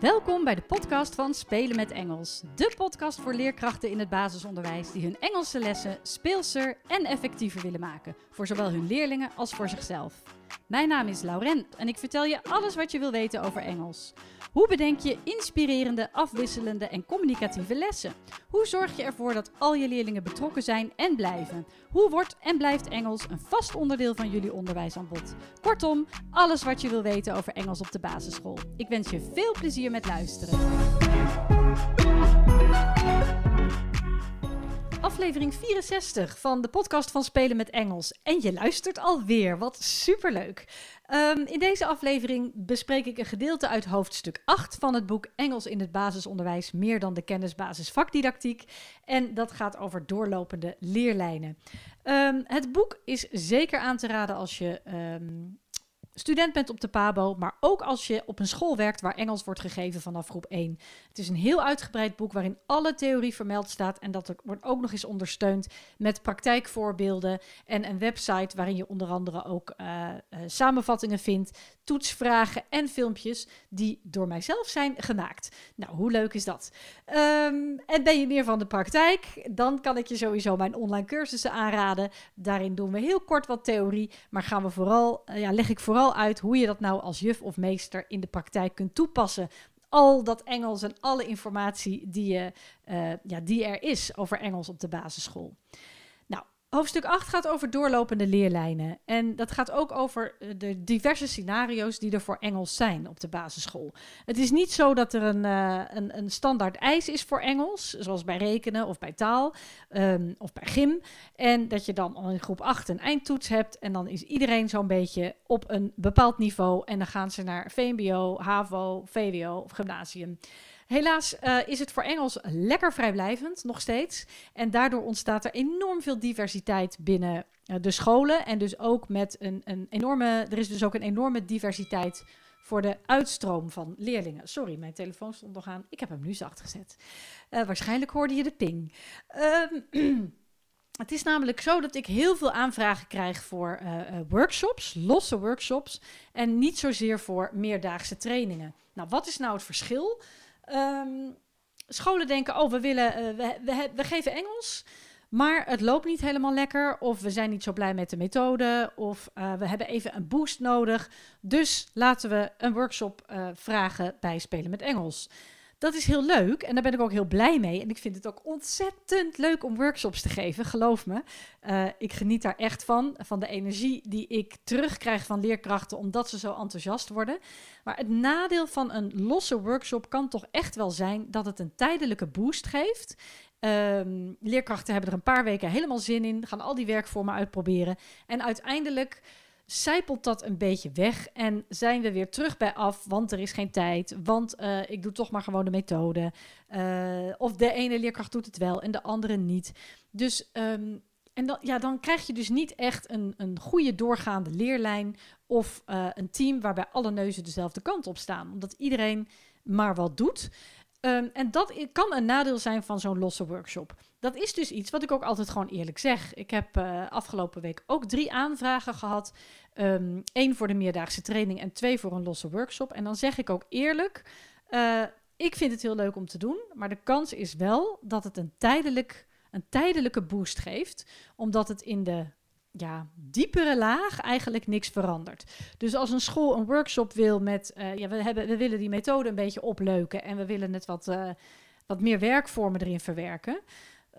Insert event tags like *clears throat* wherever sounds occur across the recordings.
Welkom bij de podcast van Spelen met Engels. De podcast voor leerkrachten in het basisonderwijs die hun Engelse lessen speelser en effectiever willen maken. Voor zowel hun leerlingen als voor zichzelf. Mijn naam is Lauren en ik vertel je alles wat je wil weten over Engels. Hoe bedenk je inspirerende, afwisselende en communicatieve lessen? Hoe zorg je ervoor dat al je leerlingen betrokken zijn en blijven? Hoe wordt en blijft Engels een vast onderdeel van jullie onderwijsaanbod? Kortom, alles wat je wil weten over Engels op de basisschool. Ik wens je veel plezier met luisteren. Aflevering 64 van de podcast van Spelen met Engels. En je luistert alweer, wat superleuk. Um, in deze aflevering bespreek ik een gedeelte uit hoofdstuk 8 van het boek Engels in het basisonderwijs, meer dan de kennisbasis vakdidactiek. En dat gaat over doorlopende leerlijnen. Um, het boek is zeker aan te raden als je um, student bent op de PABO, maar ook als je op een school werkt waar Engels wordt gegeven vanaf groep 1. Het is een heel uitgebreid boek waarin alle theorie vermeld staat en dat wordt ook nog eens ondersteund met praktijkvoorbeelden en een website waarin je onder andere ook uh, uh, samenvattingen vindt, toetsvragen en filmpjes die door mijzelf zijn gemaakt. Nou, hoe leuk is dat? Um, en ben je meer van de praktijk? Dan kan ik je sowieso mijn online cursussen aanraden. Daarin doen we heel kort wat theorie, maar gaan we vooral, uh, ja, leg ik vooral uit hoe je dat nou als juf of meester in de praktijk kunt toepassen. Al dat Engels en alle informatie die, je, uh, ja, die er is over Engels op de basisschool. Hoofdstuk 8 gaat over doorlopende leerlijnen. En dat gaat ook over eh, de diverse scenario's die er voor Engels zijn op de basisschool. Het is niet zo dat er een, uh, een, een, standaard eis is voor Engels, zoals bij rekenen of bij taal um, of bij gym. En dat je dan al in groep 8 een eindtoets hebt. En dan is iedereen zo'n beetje op een bepaald niveau. En dan gaan ze naar VMBO, HAVO, VWO of gymnasium. Helaas uh, is het voor Engels lekker vrijblijvend, nog steeds. En daardoor ontstaat er enorm veel diversiteit binnen uh, de scholen. En dus ook met een, een enorme. Er is dus ook een enorme diversiteit voor de uitstroom van leerlingen. Sorry, mijn telefoon stond nog aan. Ik heb hem nu zacht gezet. Uh, waarschijnlijk hoorde je de ping. Um, *clears throat* Het is namelijk zo dat ik heel veel aanvragen krijg voor workshops, losse workshops, en niet zozeer voor meerdaagse trainingen. Nou, wat is nou het verschil? Um, scholen denken, oh, we, willen, uh, we, we, geven Engels, maar het loopt niet helemaal lekker. Of we zijn niet zo blij met de methode. Of uh, we hebben even een boost nodig. Dus laten we een workshop uh, vragen bij Spelen met Engels. Dat is heel leuk en daar ben ik ook heel blij mee. En ik vind het ook ontzettend leuk om workshops te geven, geloof me. Uh, ik geniet daar echt van, van de energie die ik terugkrijg van leerkrachten, omdat ze zo enthousiast worden. Maar het nadeel van een losse workshop kan toch echt wel zijn dat het een tijdelijke boost geeft. Um, leerkrachten hebben er een paar weken helemaal zin in, gaan al die werkvormen uitproberen. En uiteindelijk zijpelt dat een beetje weg en zijn we weer terug bij af, want er is geen tijd, want uh, ik doe toch maar gewoon de methode. Uh, of de ene leerkracht doet het wel en de andere niet. Dus um, en dan, ja, dan krijg je dus niet echt een, een goede doorgaande leerlijn of uh, een team waarbij alle neuzen dezelfde kant op staan, omdat iedereen maar wat doet. Um, en dat kan een nadeel zijn van zo'n losse workshop. Dat is dus iets wat ik ook altijd gewoon eerlijk zeg. Ik heb uh, afgelopen week ook drie aanvragen gehad. Um, één voor de meerdaagse training en twee voor een losse workshop. En dan zeg ik ook eerlijk, uh, ik vind het heel leuk om te doen. Maar de kans is wel dat het een, tijdelijk, een tijdelijke boost geeft. Omdat het in de ja, diepere laag eigenlijk niks verandert. Dus als een school een workshop wil met, uh, ja, we, hebben, we willen die methode een beetje opleuken en we willen het wat, wat meer werkvormen erin verwerken.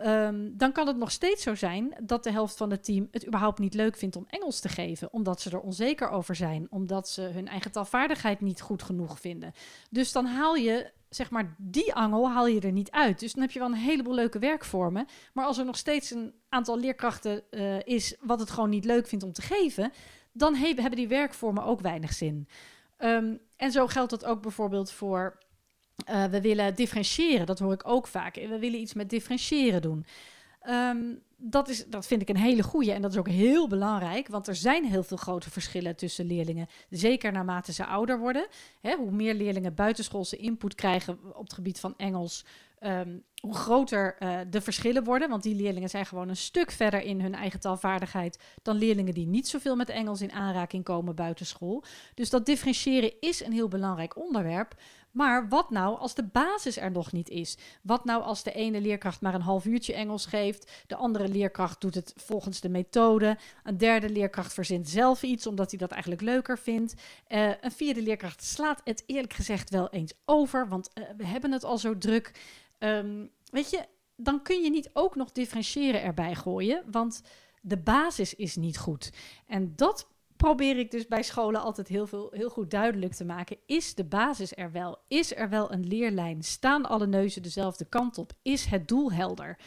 Um, dan kan het nog steeds zo zijn dat de helft van het team het überhaupt niet leuk vindt om Engels te geven, omdat ze er onzeker over zijn, omdat ze hun eigen taalvaardigheid niet goed genoeg vinden. Dus dan haal je zeg maar, die angel haal je er niet uit. Dus dan heb je wel een heleboel leuke werkvormen. Maar als er nog steeds een aantal leerkrachten uh, is wat het gewoon niet leuk vindt om te geven, dan he hebben die werkvormen ook weinig zin. Um, en zo geldt dat ook bijvoorbeeld voor. Uh, we willen differentiëren, dat hoor ik ook vaak. We willen iets met differentiëren doen. Um, dat, is, dat vind ik een hele goede en dat is ook heel belangrijk, want er zijn heel veel grote verschillen tussen leerlingen. Zeker naarmate ze ouder worden. Hè, hoe meer leerlingen buitenschoolse input krijgen op het gebied van Engels, um, hoe groter uh, de verschillen worden. Want die leerlingen zijn gewoon een stuk verder in hun eigen taalvaardigheid dan leerlingen die niet zoveel met Engels in aanraking komen buitenschool. Dus dat differentiëren is een heel belangrijk onderwerp. Maar wat nou als de basis er nog niet is? Wat nou als de ene leerkracht maar een half uurtje Engels geeft, de andere leerkracht doet het volgens de methode, een derde leerkracht verzint zelf iets omdat hij dat eigenlijk leuker vindt, uh, een vierde leerkracht slaat het eerlijk gezegd wel eens over, want uh, we hebben het al zo druk. Um, weet je, dan kun je niet ook nog differentiëren erbij gooien, want de basis is niet goed. En dat probeer ik dus bij scholen altijd heel, veel, heel goed duidelijk te maken. Is de basis er wel? Is er wel een leerlijn? Staan alle neuzen dezelfde kant op? Is het doel helder?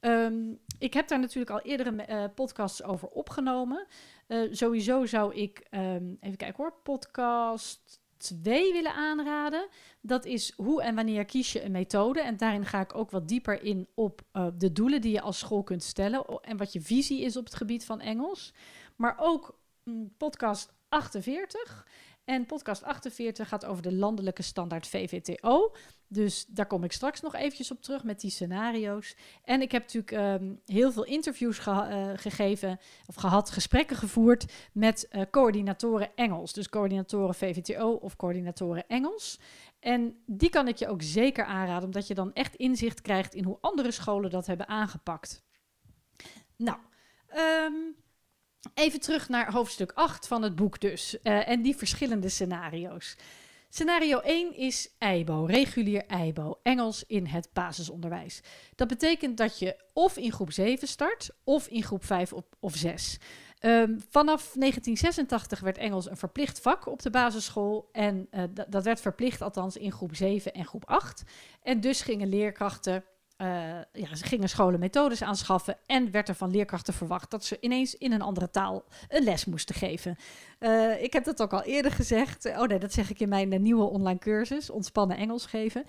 Um, ik heb daar natuurlijk al eerdere uh, podcasts over opgenomen. Uh, sowieso zou ik, um, even kijken hoor, podcast 2 willen aanraden. Dat is hoe en wanneer kies je een methode. En daarin ga ik ook wat dieper in op uh, de doelen die je als school kunt stellen. En wat je visie is op het gebied van Engels. Maar ook podcast 48. En podcast 48 gaat over de landelijke standaard VVTO. Dus daar kom ik straks nog eventjes op terug met die scenario's. En ik heb natuurlijk um, heel veel interviews ge uh, gegeven of gehad, gesprekken gevoerd met uh, coördinatoren Engels. Dus coördinatoren VVTO of coördinatoren Engels. En die kan ik je ook zeker aanraden, omdat je dan echt inzicht krijgt in hoe andere scholen dat hebben aangepakt. Nou, um, Even terug naar hoofdstuk 8 van het boek dus. Uh, en die verschillende scenario's. Scenario 1 is EIBO, regulier EIBO, Engels in het basisonderwijs. Dat betekent dat je of in groep 7 start, of in groep 5 of, of 6. Um, vanaf 1986 werd Engels een verplicht vak op de basisschool. En uh, dat werd verplicht althans in groep 7 en groep 8. En dus gingen leerkrachten uh, ja, ze gingen scholen methodes aanschaffen en werd er van leerkrachten verwacht dat ze ineens in een andere taal een les moesten geven. Uh, ik heb dat ook al eerder gezegd. Oh nee, dat zeg ik in mijn uh, nieuwe online cursus, Ontspannen Engels geven.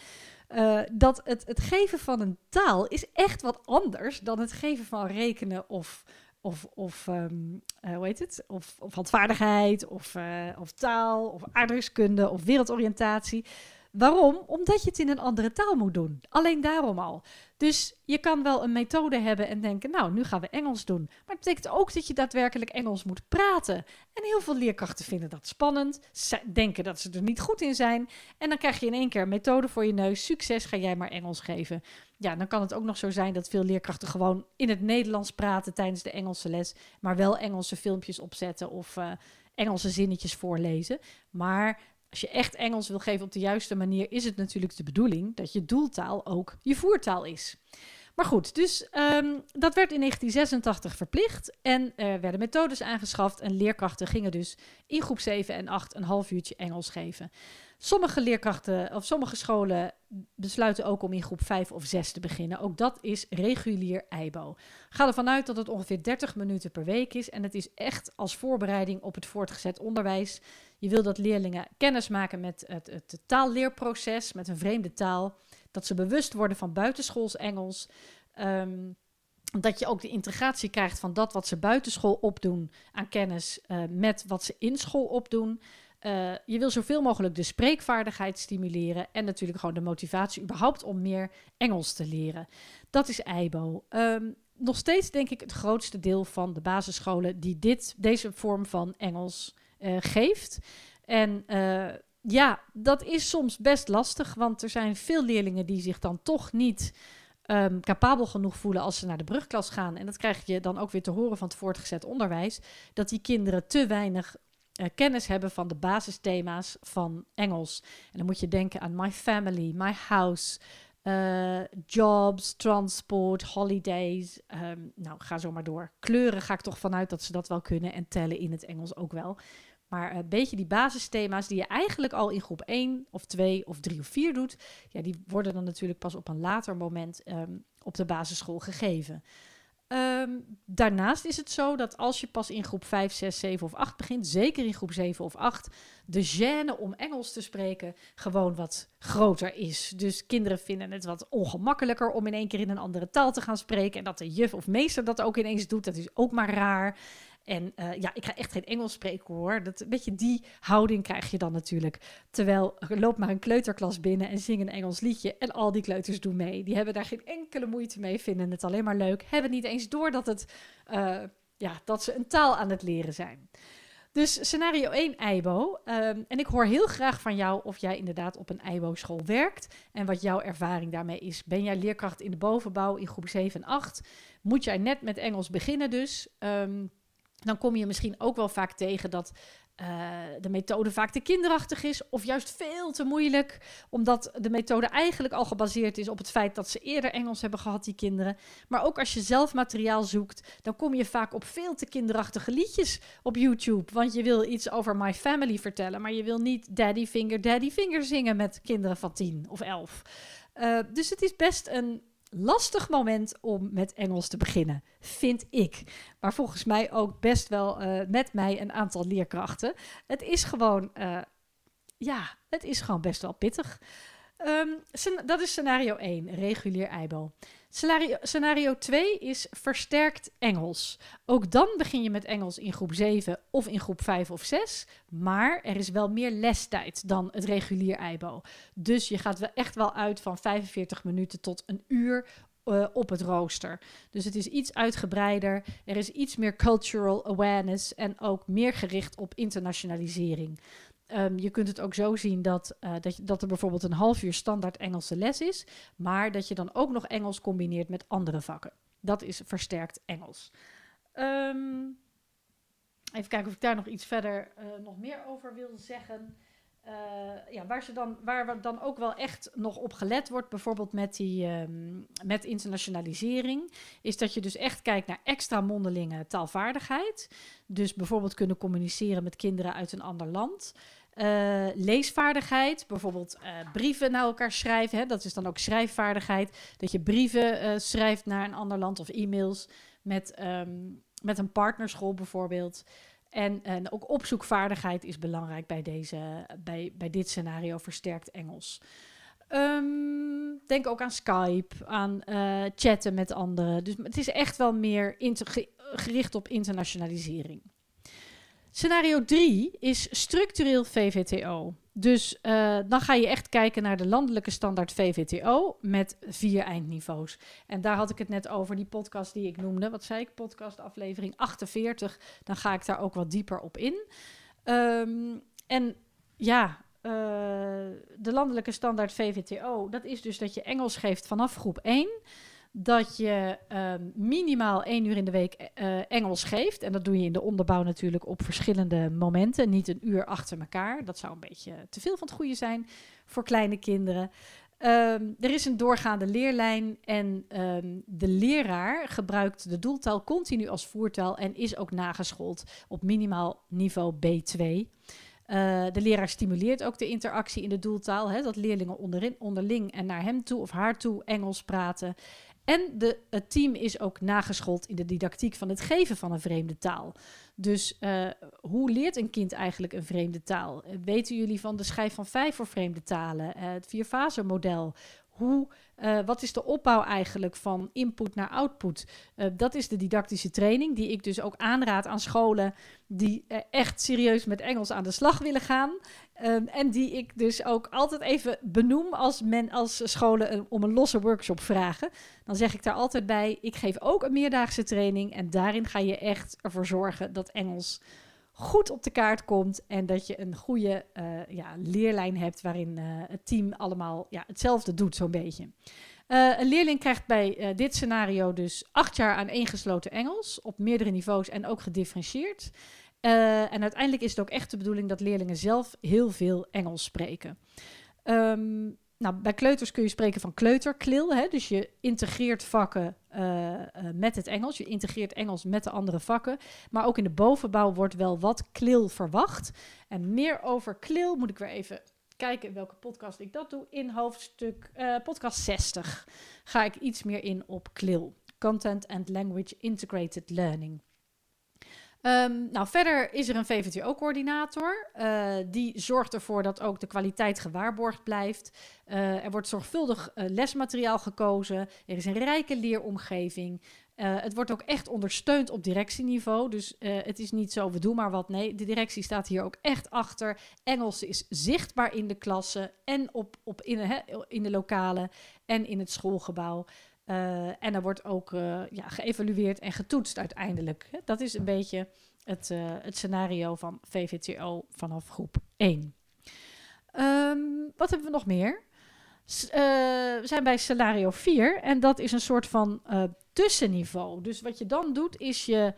dat het, het geven van een taal is echt wat anders dan het geven van rekenen of, of, of um, hoe heet het? Of, of handvaardigheid, of, of taal, of aardrijkskunde, of wereldoriëntatie. Waarom? Omdat je het in een andere taal moet doen. Alleen daarom al. Dus je kan wel een methode hebben en denken, nou, nu gaan we Engels doen. Maar het betekent ook dat je daadwerkelijk Engels moet praten. En heel veel leerkrachten vinden dat spannend, denken dat ze er niet goed in zijn. En dan krijg je in één keer een methode voor je neus. Succes, ga jij maar Engels geven. Ja, dan kan het ook nog zo zijn dat veel leerkrachten gewoon in het Nederlands praten tijdens de Engelse les. Maar wel Engelse filmpjes opzetten of uh, Engelse zinnetjes voorlezen. Maar als je echt Engels wil geven op de juiste manier, is het natuurlijk de bedoeling dat je doeltaal ook je voertaal is. Maar goed, dus um, dat werd in 1986 verplicht en er werden methodes aangeschaft en leerkrachten gingen dus in groep 7 en 8 een half uurtje Engels geven. Sommige leerkrachten of sommige scholen besluiten ook om in groep 5 of 6 te beginnen. Ook dat is regulier EIBO. Ga ervan uit dat het ongeveer 30 minuten per week is en het is echt als voorbereiding op het voortgezet onderwijs. Je wil dat leerlingen kennis maken met het, het taalleerproces, met een vreemde taal. Dat ze bewust worden van buitenschools Engels. Um, dat je ook de integratie krijgt van dat wat ze buitenschool opdoen aan kennis uh, met wat ze in school opdoen. Uh, je wil zoveel mogelijk de spreekvaardigheid stimuleren en natuurlijk gewoon de motivatie überhaupt om meer Engels te leren. Dat is EIBO. Um, nog steeds denk ik het grootste deel van de basisscholen die dit, deze vorm van Engels uh, geeft. En uh, ja, dat is soms best lastig, want er zijn veel leerlingen die zich dan toch niet um, capabel genoeg voelen als ze naar de brugklas gaan. En dat krijg je dan ook weer te horen van het voortgezet onderwijs, dat die kinderen te weinig uh, kennis hebben van de basisthema's van Engels. En dan moet je denken aan my family, my house, uh, jobs, transport, holidays. Um, nou, ga zo maar door. Kleuren ga ik toch vanuit dat ze dat wel kunnen en tellen in het Engels ook wel. Maar een beetje die basisthema's die je eigenlijk al in groep 1 of 2 of 3 of 4 doet, ja, die worden dan natuurlijk pas op een later moment um, op de basisschool gegeven. Um, daarnaast is het zo dat als je pas in groep 5, 6, 7 of 8 begint, zeker in groep 7 of 8, de gêne om Engels te spreken gewoon wat groter is. Dus kinderen vinden het wat ongemakkelijker om in één keer in een andere taal te gaan spreken. En dat de juf of meester dat ook ineens doet, dat is ook maar raar. En uh, ja, ik ga echt geen Engels spreken hoor. Dat, een beetje die houding krijg je dan natuurlijk. Terwijl, loop maar een kleuterklas binnen en zing een Engels liedje. En al die kleuters doen mee. Die hebben daar geen enkele moeite mee, vinden het alleen maar leuk. Hebben niet eens door dat, het, uh, ja, dat ze een taal aan het leren zijn. Dus scenario 1, EIBO. Ehm, en ik hoor heel graag van jou of jij inderdaad op een EIBO-school werkt en wat jouw ervaring daarmee is. Ben jij leerkracht in de bovenbouw in groep 7 en 8? Moet jij net met Engels beginnen dus? Ehm, dan kom je misschien ook wel vaak tegen dat uh, de methode vaak te kinderachtig is of juist veel te moeilijk, omdat de methode eigenlijk al gebaseerd is op het feit dat ze eerder Engels hebben gehad, die kinderen. Maar ook als je zelf materiaal zoekt, dan kom je vaak op veel te kinderachtige liedjes op YouTube, want je wil iets over My Family vertellen, maar je wil niet Daddy Finger, Daddy Finger zingen met kinderen van 10 of 11. Uh, eh, dus het is best een lastig moment om met Engels te beginnen, vind ik. Maar volgens mij ook best wel uh, met mij een aantal leerkrachten. Het is gewoon, uh, ja, het is gewoon best wel pittig. Um, dat is scenario 1, regulier EIBO. Scenario, scenario 2 is versterkt Engels. Ook dan begin je met Engels in groep 7 of in groep 5 of 6. Maar er is wel meer lestijd dan het regulier EIBO. Dus je gaat wel echt wel uit van 45 minuten tot een uur uh, op het rooster. Dus het is iets uitgebreider. Er is iets meer cultural awareness en ook meer gericht op internationalisering. Um, je kunt het ook zo zien dat, uh, dat, dat er bijvoorbeeld een half uur standaard Engelse les is, maar dat je dan ook nog Engels combineert met andere vakken. Dat is versterkt Engels. Um, even kijken of ik daar nog iets verder uh, nog meer over wil zeggen. Uh, ja, waar, ze dan, waar dan ook wel echt nog op gelet wordt, bijvoorbeeld met, die, um, met internationalisering, is dat je dus echt kijkt naar extra mondelinge taalvaardigheid. Dus bijvoorbeeld kunnen communiceren met kinderen uit een ander land. Uh, leesvaardigheid, bijvoorbeeld uh, brieven naar elkaar schrijven. Hè, dat is dan ook schrijfvaardigheid. Dat je brieven uh, schrijft naar een ander land of e-mails met, um, met een partnerschool bijvoorbeeld. En, en ook opzoekvaardigheid is belangrijk bij, deze, bij, bij dit scenario, versterkt Engels. Um, denk ook aan Skype, aan chatten met anderen. Dus het is echt wel meer gericht op internationalisering. Scenario 3 is structureel VVTO. Dus uh, dan ga je echt kijken naar de landelijke standaard VVTO met vier eindniveaus. En daar had ik het net over, die podcast die ik noemde. Wat zei ik? Podcast aflevering 48. Dan ga ik daar ook wat dieper op in. Um, en ja, uh, de landelijke standaard VVTO, dat is dus dat je Engels geeft vanaf groep 1 dat je um, minimaal één uur in de week uh, Engels geeft. En dat doe je in de onderbouw natuurlijk op verschillende momenten. Niet een uur achter elkaar. Dat zou een beetje te veel van het goede zijn voor kleine kinderen. Um, er is een doorgaande leerlijn en um, de leraar gebruikt de doeltaal continu als voertaal en is ook nageschoold op minimaal niveau B2. Uh, de leraar stimuleert ook de interactie in de doeltaal, hè, dat leerlingen onderin, onderling en naar hem toe of haar toe Engels praten. En de, het team is ook nageschoold in de didactiek van het geven van een vreemde taal. Dus uh, hoe leert een kind eigenlijk een vreemde taal? Weten jullie van de schijf van vijf voor vreemde talen? Uh, het vierfase model? Hoe, uh, wat is de opbouw eigenlijk van input naar output? Uh, dat is de didactische training die ik dus ook aanraad aan scholen die uh, echt serieus met Engels aan de slag willen gaan. Um, en die ik dus ook altijd even benoem als, men, als scholen om een losse workshop vragen. Dan zeg ik daar altijd bij, ik geef ook een meerdaagse training en daarin ga je echt ervoor zorgen dat Engels goed op de kaart komt en dat je een goede uh, ja, leerlijn hebt waarin uh, het team allemaal ja, hetzelfde doet, zo'n beetje. Uh, een leerling krijgt bij dit scenario dus acht jaar aan ingesloten Engels op meerdere niveaus en ook gedifferentieerd. en uiteindelijk is het ook echt de bedoeling dat leerlingen zelf heel veel Engels spreken. Um, nou, bij kleuters kun je spreken van kleuterklil. Hè? Dus je integreert vakken uh, uh, met het Engels. Je integreert Engels met de andere vakken. Maar ook in de bovenbouw wordt wel wat klil verwacht. En meer over klil moet ik weer even kijken welke podcast ik dat doe. In hoofdstuk uh, podcast 60 ga ik iets meer in op klil. Content and Language Integrated Learning. Um, nou, verder is er een VVTO-coördinator. Uh, die zorgt ervoor dat ook de kwaliteit gewaarborgd blijft. Uh, er wordt zorgvuldig uh, lesmateriaal gekozen. Er is een rijke leeromgeving. het wordt ook echt ondersteund op directieniveau. Dus het is niet zo, we doen maar wat. Nee, de directie staat hier ook echt achter. Engels is zichtbaar in de klassen en op, op in, in de lokalen en in het schoolgebouw. Uh, en er wordt ook uh, ja, geëvalueerd en getoetst uiteindelijk. Dat is een beetje het, uh, het scenario van VVTO vanaf groep 1. Um, wat hebben we nog meer? We zijn bij scenario 4 en dat is een soort van tussenniveau. Dus wat je dan doet is je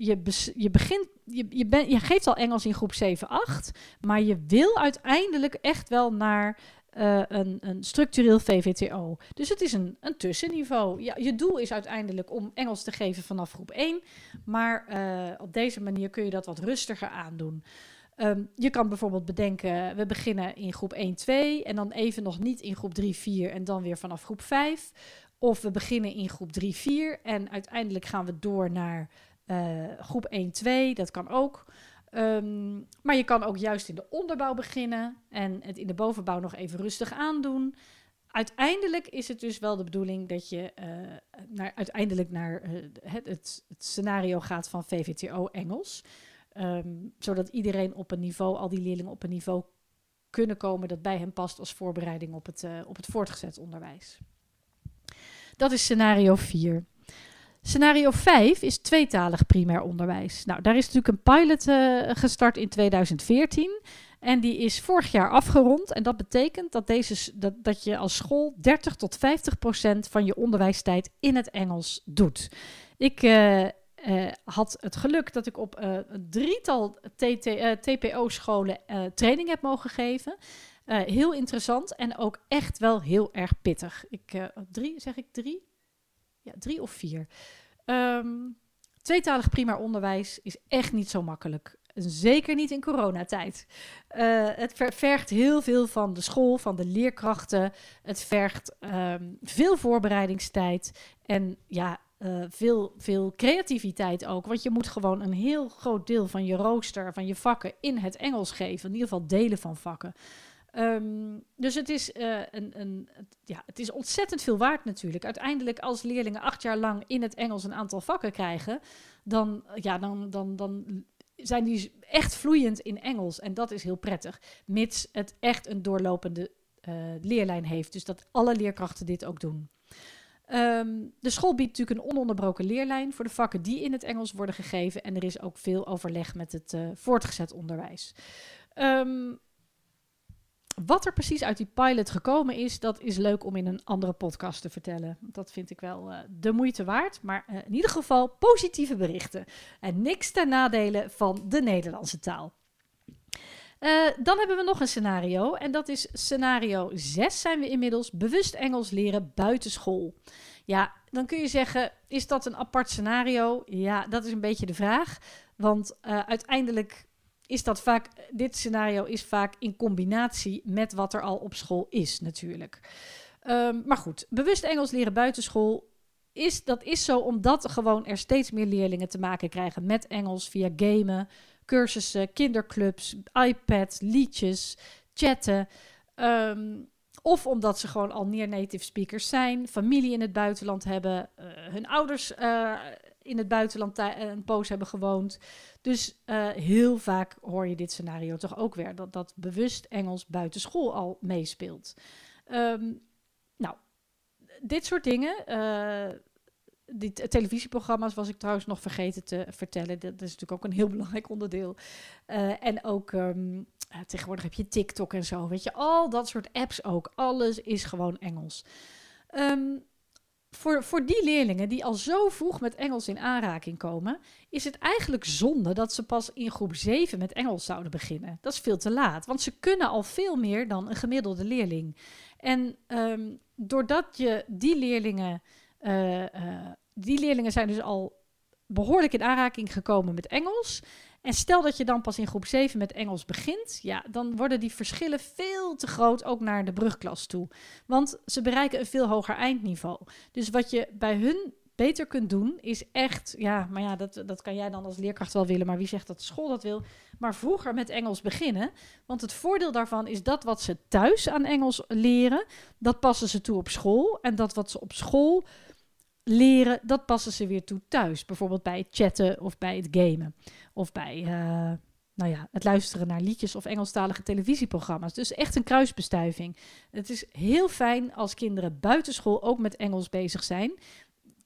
je, je begint, je, je, ben, je geeft al Engels in groep 7, 8, maar je wil uiteindelijk echt wel naar uh, een, een, structureel VVTO. Dus het is een, een tussenniveau. Ja, je doel is uiteindelijk om Engels te geven vanaf groep 1, maar uh, op deze manier kun je dat wat rustiger aandoen. Um, je kan bijvoorbeeld bedenken, we beginnen in groep 1, 2 en dan even nog niet in groep 3, 4 en dan weer vanaf groep 5. Of we beginnen in groep 3, 4 en uiteindelijk gaan we door naar uh, groep 1, 2, dat kan ook. Um, maar je kan ook juist in de onderbouw beginnen en het in de bovenbouw nog even rustig aandoen. Uiteindelijk is het dus wel de bedoeling dat je uh, naar, uiteindelijk naar uh, het, het, scenario gaat van VVTO Engels. Um, zodat iedereen op een niveau, al die leerlingen op een niveau kunnen komen dat bij hen past als voorbereiding op het, uh, op het voortgezet onderwijs. Dat is scenario 4. Scenario 5 is tweetalig primair onderwijs. Nou, daar is natuurlijk een pilot uh, gestart in 2014. En die is vorig jaar afgerond. En dat betekent dat, deze, dat, dat je als school 30 tot 50 procent van je onderwijstijd in het Engels doet. Ik uh, uh, had het geluk dat ik op een drietal TPO-scholen training heb mogen geven. heel interessant en ook echt wel heel erg pittig. Ik, drie, zeg ik drie? Ja, drie of vier. Um, tweetalig primair onderwijs is echt niet zo makkelijk. Zeker niet in coronatijd. Uh, het vergt heel veel van de school, van de leerkrachten. Het vergt um, veel voorbereidingstijd. En ja, uh, veel, veel creativiteit ook. Want je moet gewoon een heel groot deel van je rooster, van je vakken in het Engels geven. In ieder geval delen van vakken. Um, dus het is, uh, een, een, ja, het is ontzettend veel waard natuurlijk. Uiteindelijk, als leerlingen acht jaar lang in het Engels een aantal vakken krijgen, dan, ja, dan, dan, dan zijn die echt vloeiend in Engels. En dat is heel prettig, mits het echt een doorlopende uh, leerlijn heeft. Dus dat alle leerkrachten dit ook doen. Um, de school biedt natuurlijk een ononderbroken leerlijn voor de vakken die in het Engels worden gegeven. En er is ook veel overleg met het uh, voortgezet onderwijs. Um, wat er precies uit die pilot gekomen is, dat is leuk om in een andere podcast te vertellen. Dat vind ik wel uh, de moeite waard. Maar uh, in ieder geval positieve berichten. En niks ten nadele van de Nederlandse taal. Uh, dan hebben we nog een scenario. En dat is scenario 6 zijn we inmiddels bewust Engels leren buitenschool. Ja, dan kun je zeggen, is dat een apart scenario? Ja, dat is een beetje de vraag. Want uiteindelijk is dat vaak, dit scenario is vaak in combinatie met wat er al op school is natuurlijk. Um, maar goed, bewust Engels leren buitenschool is, dat is zo omdat gewoon er steeds meer leerlingen te maken krijgen met Engels via gamen, cursussen, kinderclubs, iPad, liedjes, chatten. Um, of omdat ze gewoon al near native speakers zijn, familie in het buitenland hebben, uh, hun ouders uh, in het buitenland een poos hebben gewoond. Dus uh, heel vaak hoor je dit scenario toch ook weer, dat, dat bewust Engels buitenschool al meespeelt. Um, nou, dit soort dingen. Uh, die televisieprogramma's was ik trouwens nog vergeten te vertellen. Dat is natuurlijk ook een heel *laughs* belangrijk onderdeel. En ook um, tegenwoordig heb je TikTok en zo. Weet je, al dat soort apps ook. Alles is gewoon Engels. Um, voor, voor die leerlingen die al zo vroeg met Engels in aanraking komen, is het eigenlijk zonde dat ze pas in groep 7 met Engels zouden beginnen. Dat is veel te laat, want ze kunnen al veel meer dan een gemiddelde leerling. En um, doordat je die leerlingen, uh, uh, die leerlingen zijn dus al behoorlijk in aanraking gekomen met Engels. En stel dat je dan pas in groep 7 met Engels begint, ja, dan worden die verschillen veel te groot, ook naar de brugklas toe. Want ze bereiken een veel hoger eindniveau. Dus wat je bij hun beter kunt doen, is echt, ja, maar ja, dat, dat kan jij dan als leerkracht wel willen, maar wie zegt dat de school dat wil? Maar vroeger met Engels beginnen. Want het voordeel daarvan is dat wat ze thuis aan Engels leren, dat passen ze toe op school. En dat wat ze op school leren, dat passen ze weer toe thuis. Bijvoorbeeld bij het chatten of bij het gamen. Of bij, uh, nou ja, het luisteren naar liedjes of Engelstalige televisieprogramma's. Dus echt een kruisbestuiving. Het is heel fijn als kinderen buitenschool ook met Engels bezig zijn.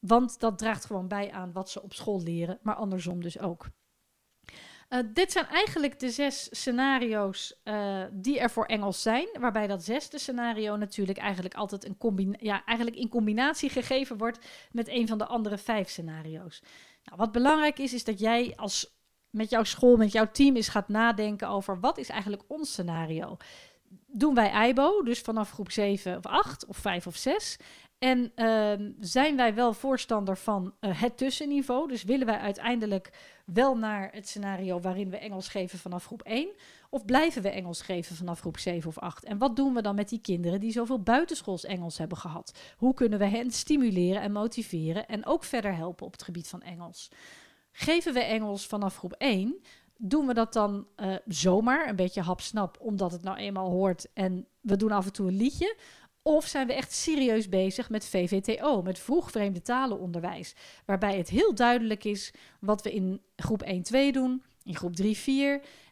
Want dat draagt gewoon bij aan wat ze op school leren, maar andersom dus ook. Uh, dit zijn eigenlijk de zes scenario's uh, die er voor Engels zijn. Waarbij dat zesde scenario natuurlijk eigenlijk altijd een combina ja, eigenlijk in combinatie gegeven wordt met een van de andere vijf scenario's. Nou, wat belangrijk is, is dat jij als met jouw school, met jouw team eens gaat nadenken over wat is eigenlijk ons scenario. Doen wij IBO, dus vanaf groep 7 of 8 of 5 of 6. En uh, zijn wij wel voorstander van uh, het tussenniveau? Dus willen wij uiteindelijk wel naar het scenario waarin we Engels geven vanaf groep 1? Of blijven we Engels geven vanaf groep 7 of 8? En wat doen we dan met die kinderen die zoveel buitenschools Engels hebben gehad? Hoe kunnen we hen stimuleren en motiveren en ook verder helpen op het gebied van Engels? Geven we Engels vanaf groep 1? Doen we dat dan uh, zomaar, een beetje hapsnap, omdat het nou eenmaal hoort en we doen af en toe een liedje? Of zijn we echt serieus bezig met VVTO, met vroeg vreemde talenonderwijs, waarbij het heel duidelijk is wat we in groep 1-2 doen, in groep 3-4.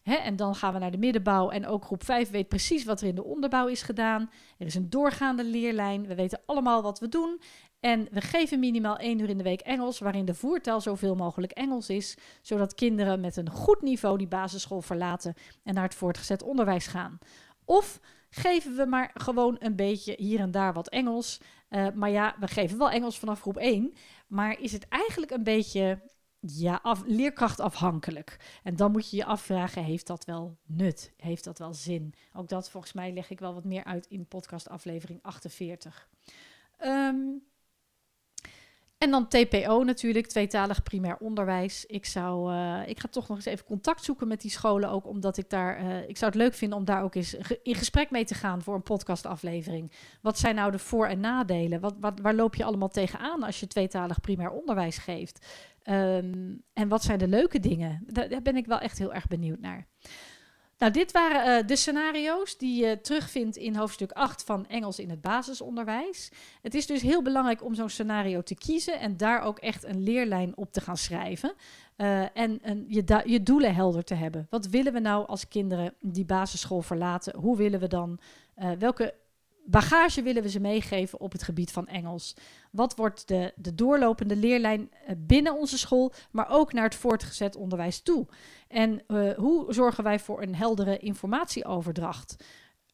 en dan gaan we naar de middenbouw en ook groep 5 weet precies wat er in de onderbouw is gedaan. Er is een doorgaande leerlijn, we weten allemaal wat we doen. En we geven minimaal één uur in de week Engels, waarin de voertaal zoveel mogelijk Engels is, zodat kinderen met een goed niveau die basisschool verlaten en naar het voortgezet onderwijs gaan. Of geven we maar gewoon een beetje hier en daar wat Engels. Uh, maar ja, we geven wel Engels vanaf groep 1. Maar is het eigenlijk een beetje ja, af, leerkrachtafhankelijk? En dan moet je je afvragen, heeft dat wel nut? Heeft dat wel zin? Ook dat volgens mij leg ik wel wat meer uit in podcast aflevering 48. Um, en dan TPO natuurlijk, tweetalig primair onderwijs. Ik, zou, uh, ik ga toch nog eens even contact zoeken met die scholen, ook omdat ik daar, uh, ik zou het leuk vinden om daar ook eens in gesprek mee te gaan voor een podcastaflevering. Wat zijn nou de voor- en nadelen? Wat, wat, waar loop je allemaal tegenaan als je tweetalig primair onderwijs geeft? Um, en wat zijn de leuke dingen? Daar ben ik wel echt heel erg benieuwd naar. Nou, dit waren uh, de scenario's die je terugvindt in hoofdstuk 8 van Engels in het basisonderwijs. Het is dus heel belangrijk om zo'n scenario te kiezen en daar ook echt een leerlijn op te gaan schrijven. Uh, en, en je, je, doelen helder te hebben. Wat willen we nou als kinderen die basisschool verlaten? Hoe willen we dan, uh, welke bagage willen we ze meegeven op het gebied van Engels? Wat wordt de, de doorlopende leerlijn eh, binnen onze school, maar ook naar het voortgezet onderwijs toe? En uh, hoe zorgen wij voor een heldere informatieoverdracht?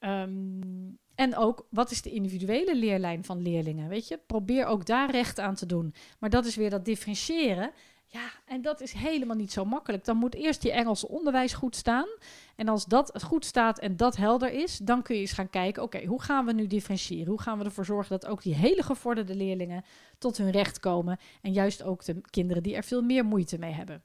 Um, en ook, wat is de individuele leerlijn van leerlingen? Weet je, probeer ook daar recht aan te doen. Maar dat is weer dat differentiëren. Ja, en dat is helemaal niet zo makkelijk. Dan moet eerst je Engelse onderwijs goed staan. En als dat goed staat en dat helder is, dan kun je eens gaan kijken: oké, hoe gaan we nu differentiëren? Hoe gaan we ervoor zorgen dat ook die hele gevorderde leerlingen tot hun recht komen? En juist ook de kinderen die er veel meer moeite mee hebben.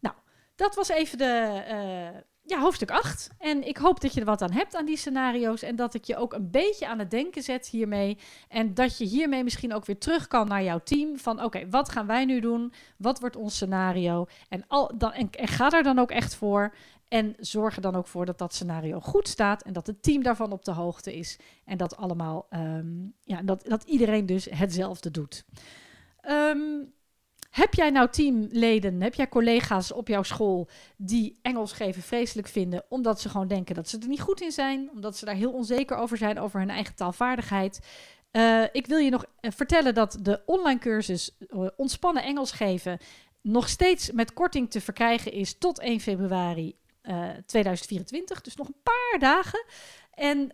Nou, dat was even de. Uh, ja, hoofdstuk 8. En ik hoop dat je er wat aan hebt aan die scenario's. En dat ik je ook een beetje aan het denken zet hiermee. En dat je hiermee misschien ook weer terug kan naar jouw team. Van oké, wat gaan wij nu doen? Wat wordt ons scenario? En, al, dan, en, en ga daar dan ook echt voor. En zorg er dan ook voor dat dat scenario goed staat. En dat het team daarvan op de hoogte is. En dat allemaal, um, ja, dat, dat iedereen dus hetzelfde doet. Um, heb jij nou teamleden, heb jij collega's op jouw school die Engels geven vreselijk vinden, omdat ze gewoon denken dat ze er niet goed in zijn, omdat ze daar heel onzeker over zijn over hun eigen taalvaardigheid? Uh, ik wil je nog eh, vertellen dat de online cursus uh, Ontspannen Engels geven nog steeds met korting te verkrijgen is tot 1 februari 2024. Dus nog een paar dagen. En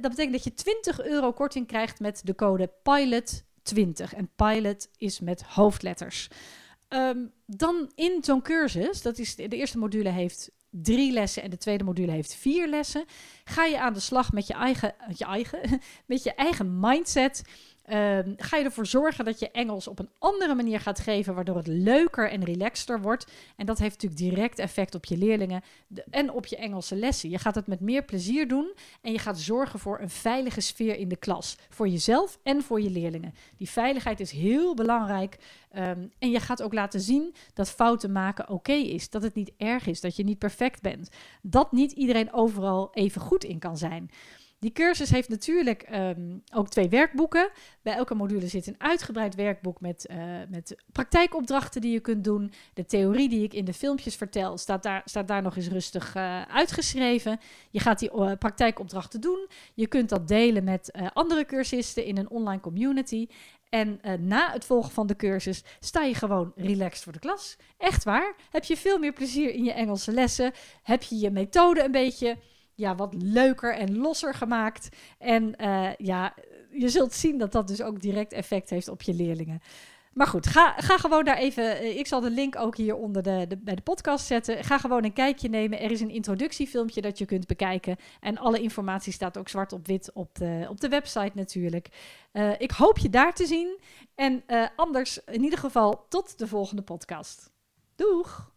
dat betekent dat je 20 euro korting krijgt met de code PILOT 20. En pilot is met hoofdletters. Um, dan in zo'n cursus, dat is de, eerste module heeft drie lessen en de tweede module heeft vier lessen. Ga je aan de slag met je eigen, je eigen, *laughs* met je eigen mindset. Um, ga je ervoor zorgen dat je Engels op een andere manier gaat geven, waardoor het leuker en relaxter wordt. En dat heeft natuurlijk direct effect op je leerlingen en op je Engelse lessen. Je gaat het met meer plezier doen en je gaat zorgen voor een veilige sfeer in de klas. Voor jezelf en voor je leerlingen. Die veiligheid is heel belangrijk. Um, en je gaat ook laten zien dat fouten maken oké is. Dat het niet erg is, dat je niet perfect bent. Dat niet iedereen overal even goed in kan zijn. Die cursus heeft natuurlijk ehm, ook twee werkboeken. Bij elke module zit een uitgebreid werkboek met, uh, met praktijkopdrachten die je kunt doen. De theorie die ik in de filmpjes vertel, staat daar, staat daar nog eens rustig uh, uitgeschreven. Je gaat die uh, praktijkopdrachten doen. Je kunt dat delen met andere cursisten in een online community. En na het volgen van de cursus sta je gewoon relaxed voor de klas. Echt waar. Heb je veel meer plezier in je Engelse lessen. Heb je je methode een beetje ja, wat leuker en losser gemaakt. En uh, ja, je zult zien dat dat dus ook direct effect heeft op je leerlingen. Maar goed, ga, ga gewoon daar even. Eh, ik zal de link ook hier onder de, bij de podcast zetten. Ga gewoon een kijkje nemen. Er is een introductiefilmpje dat je kunt bekijken. En alle informatie staat ook zwart op wit op de, op de website natuurlijk. Uh, ik hoop je daar te zien. En anders in ieder geval tot de volgende podcast. Doeg!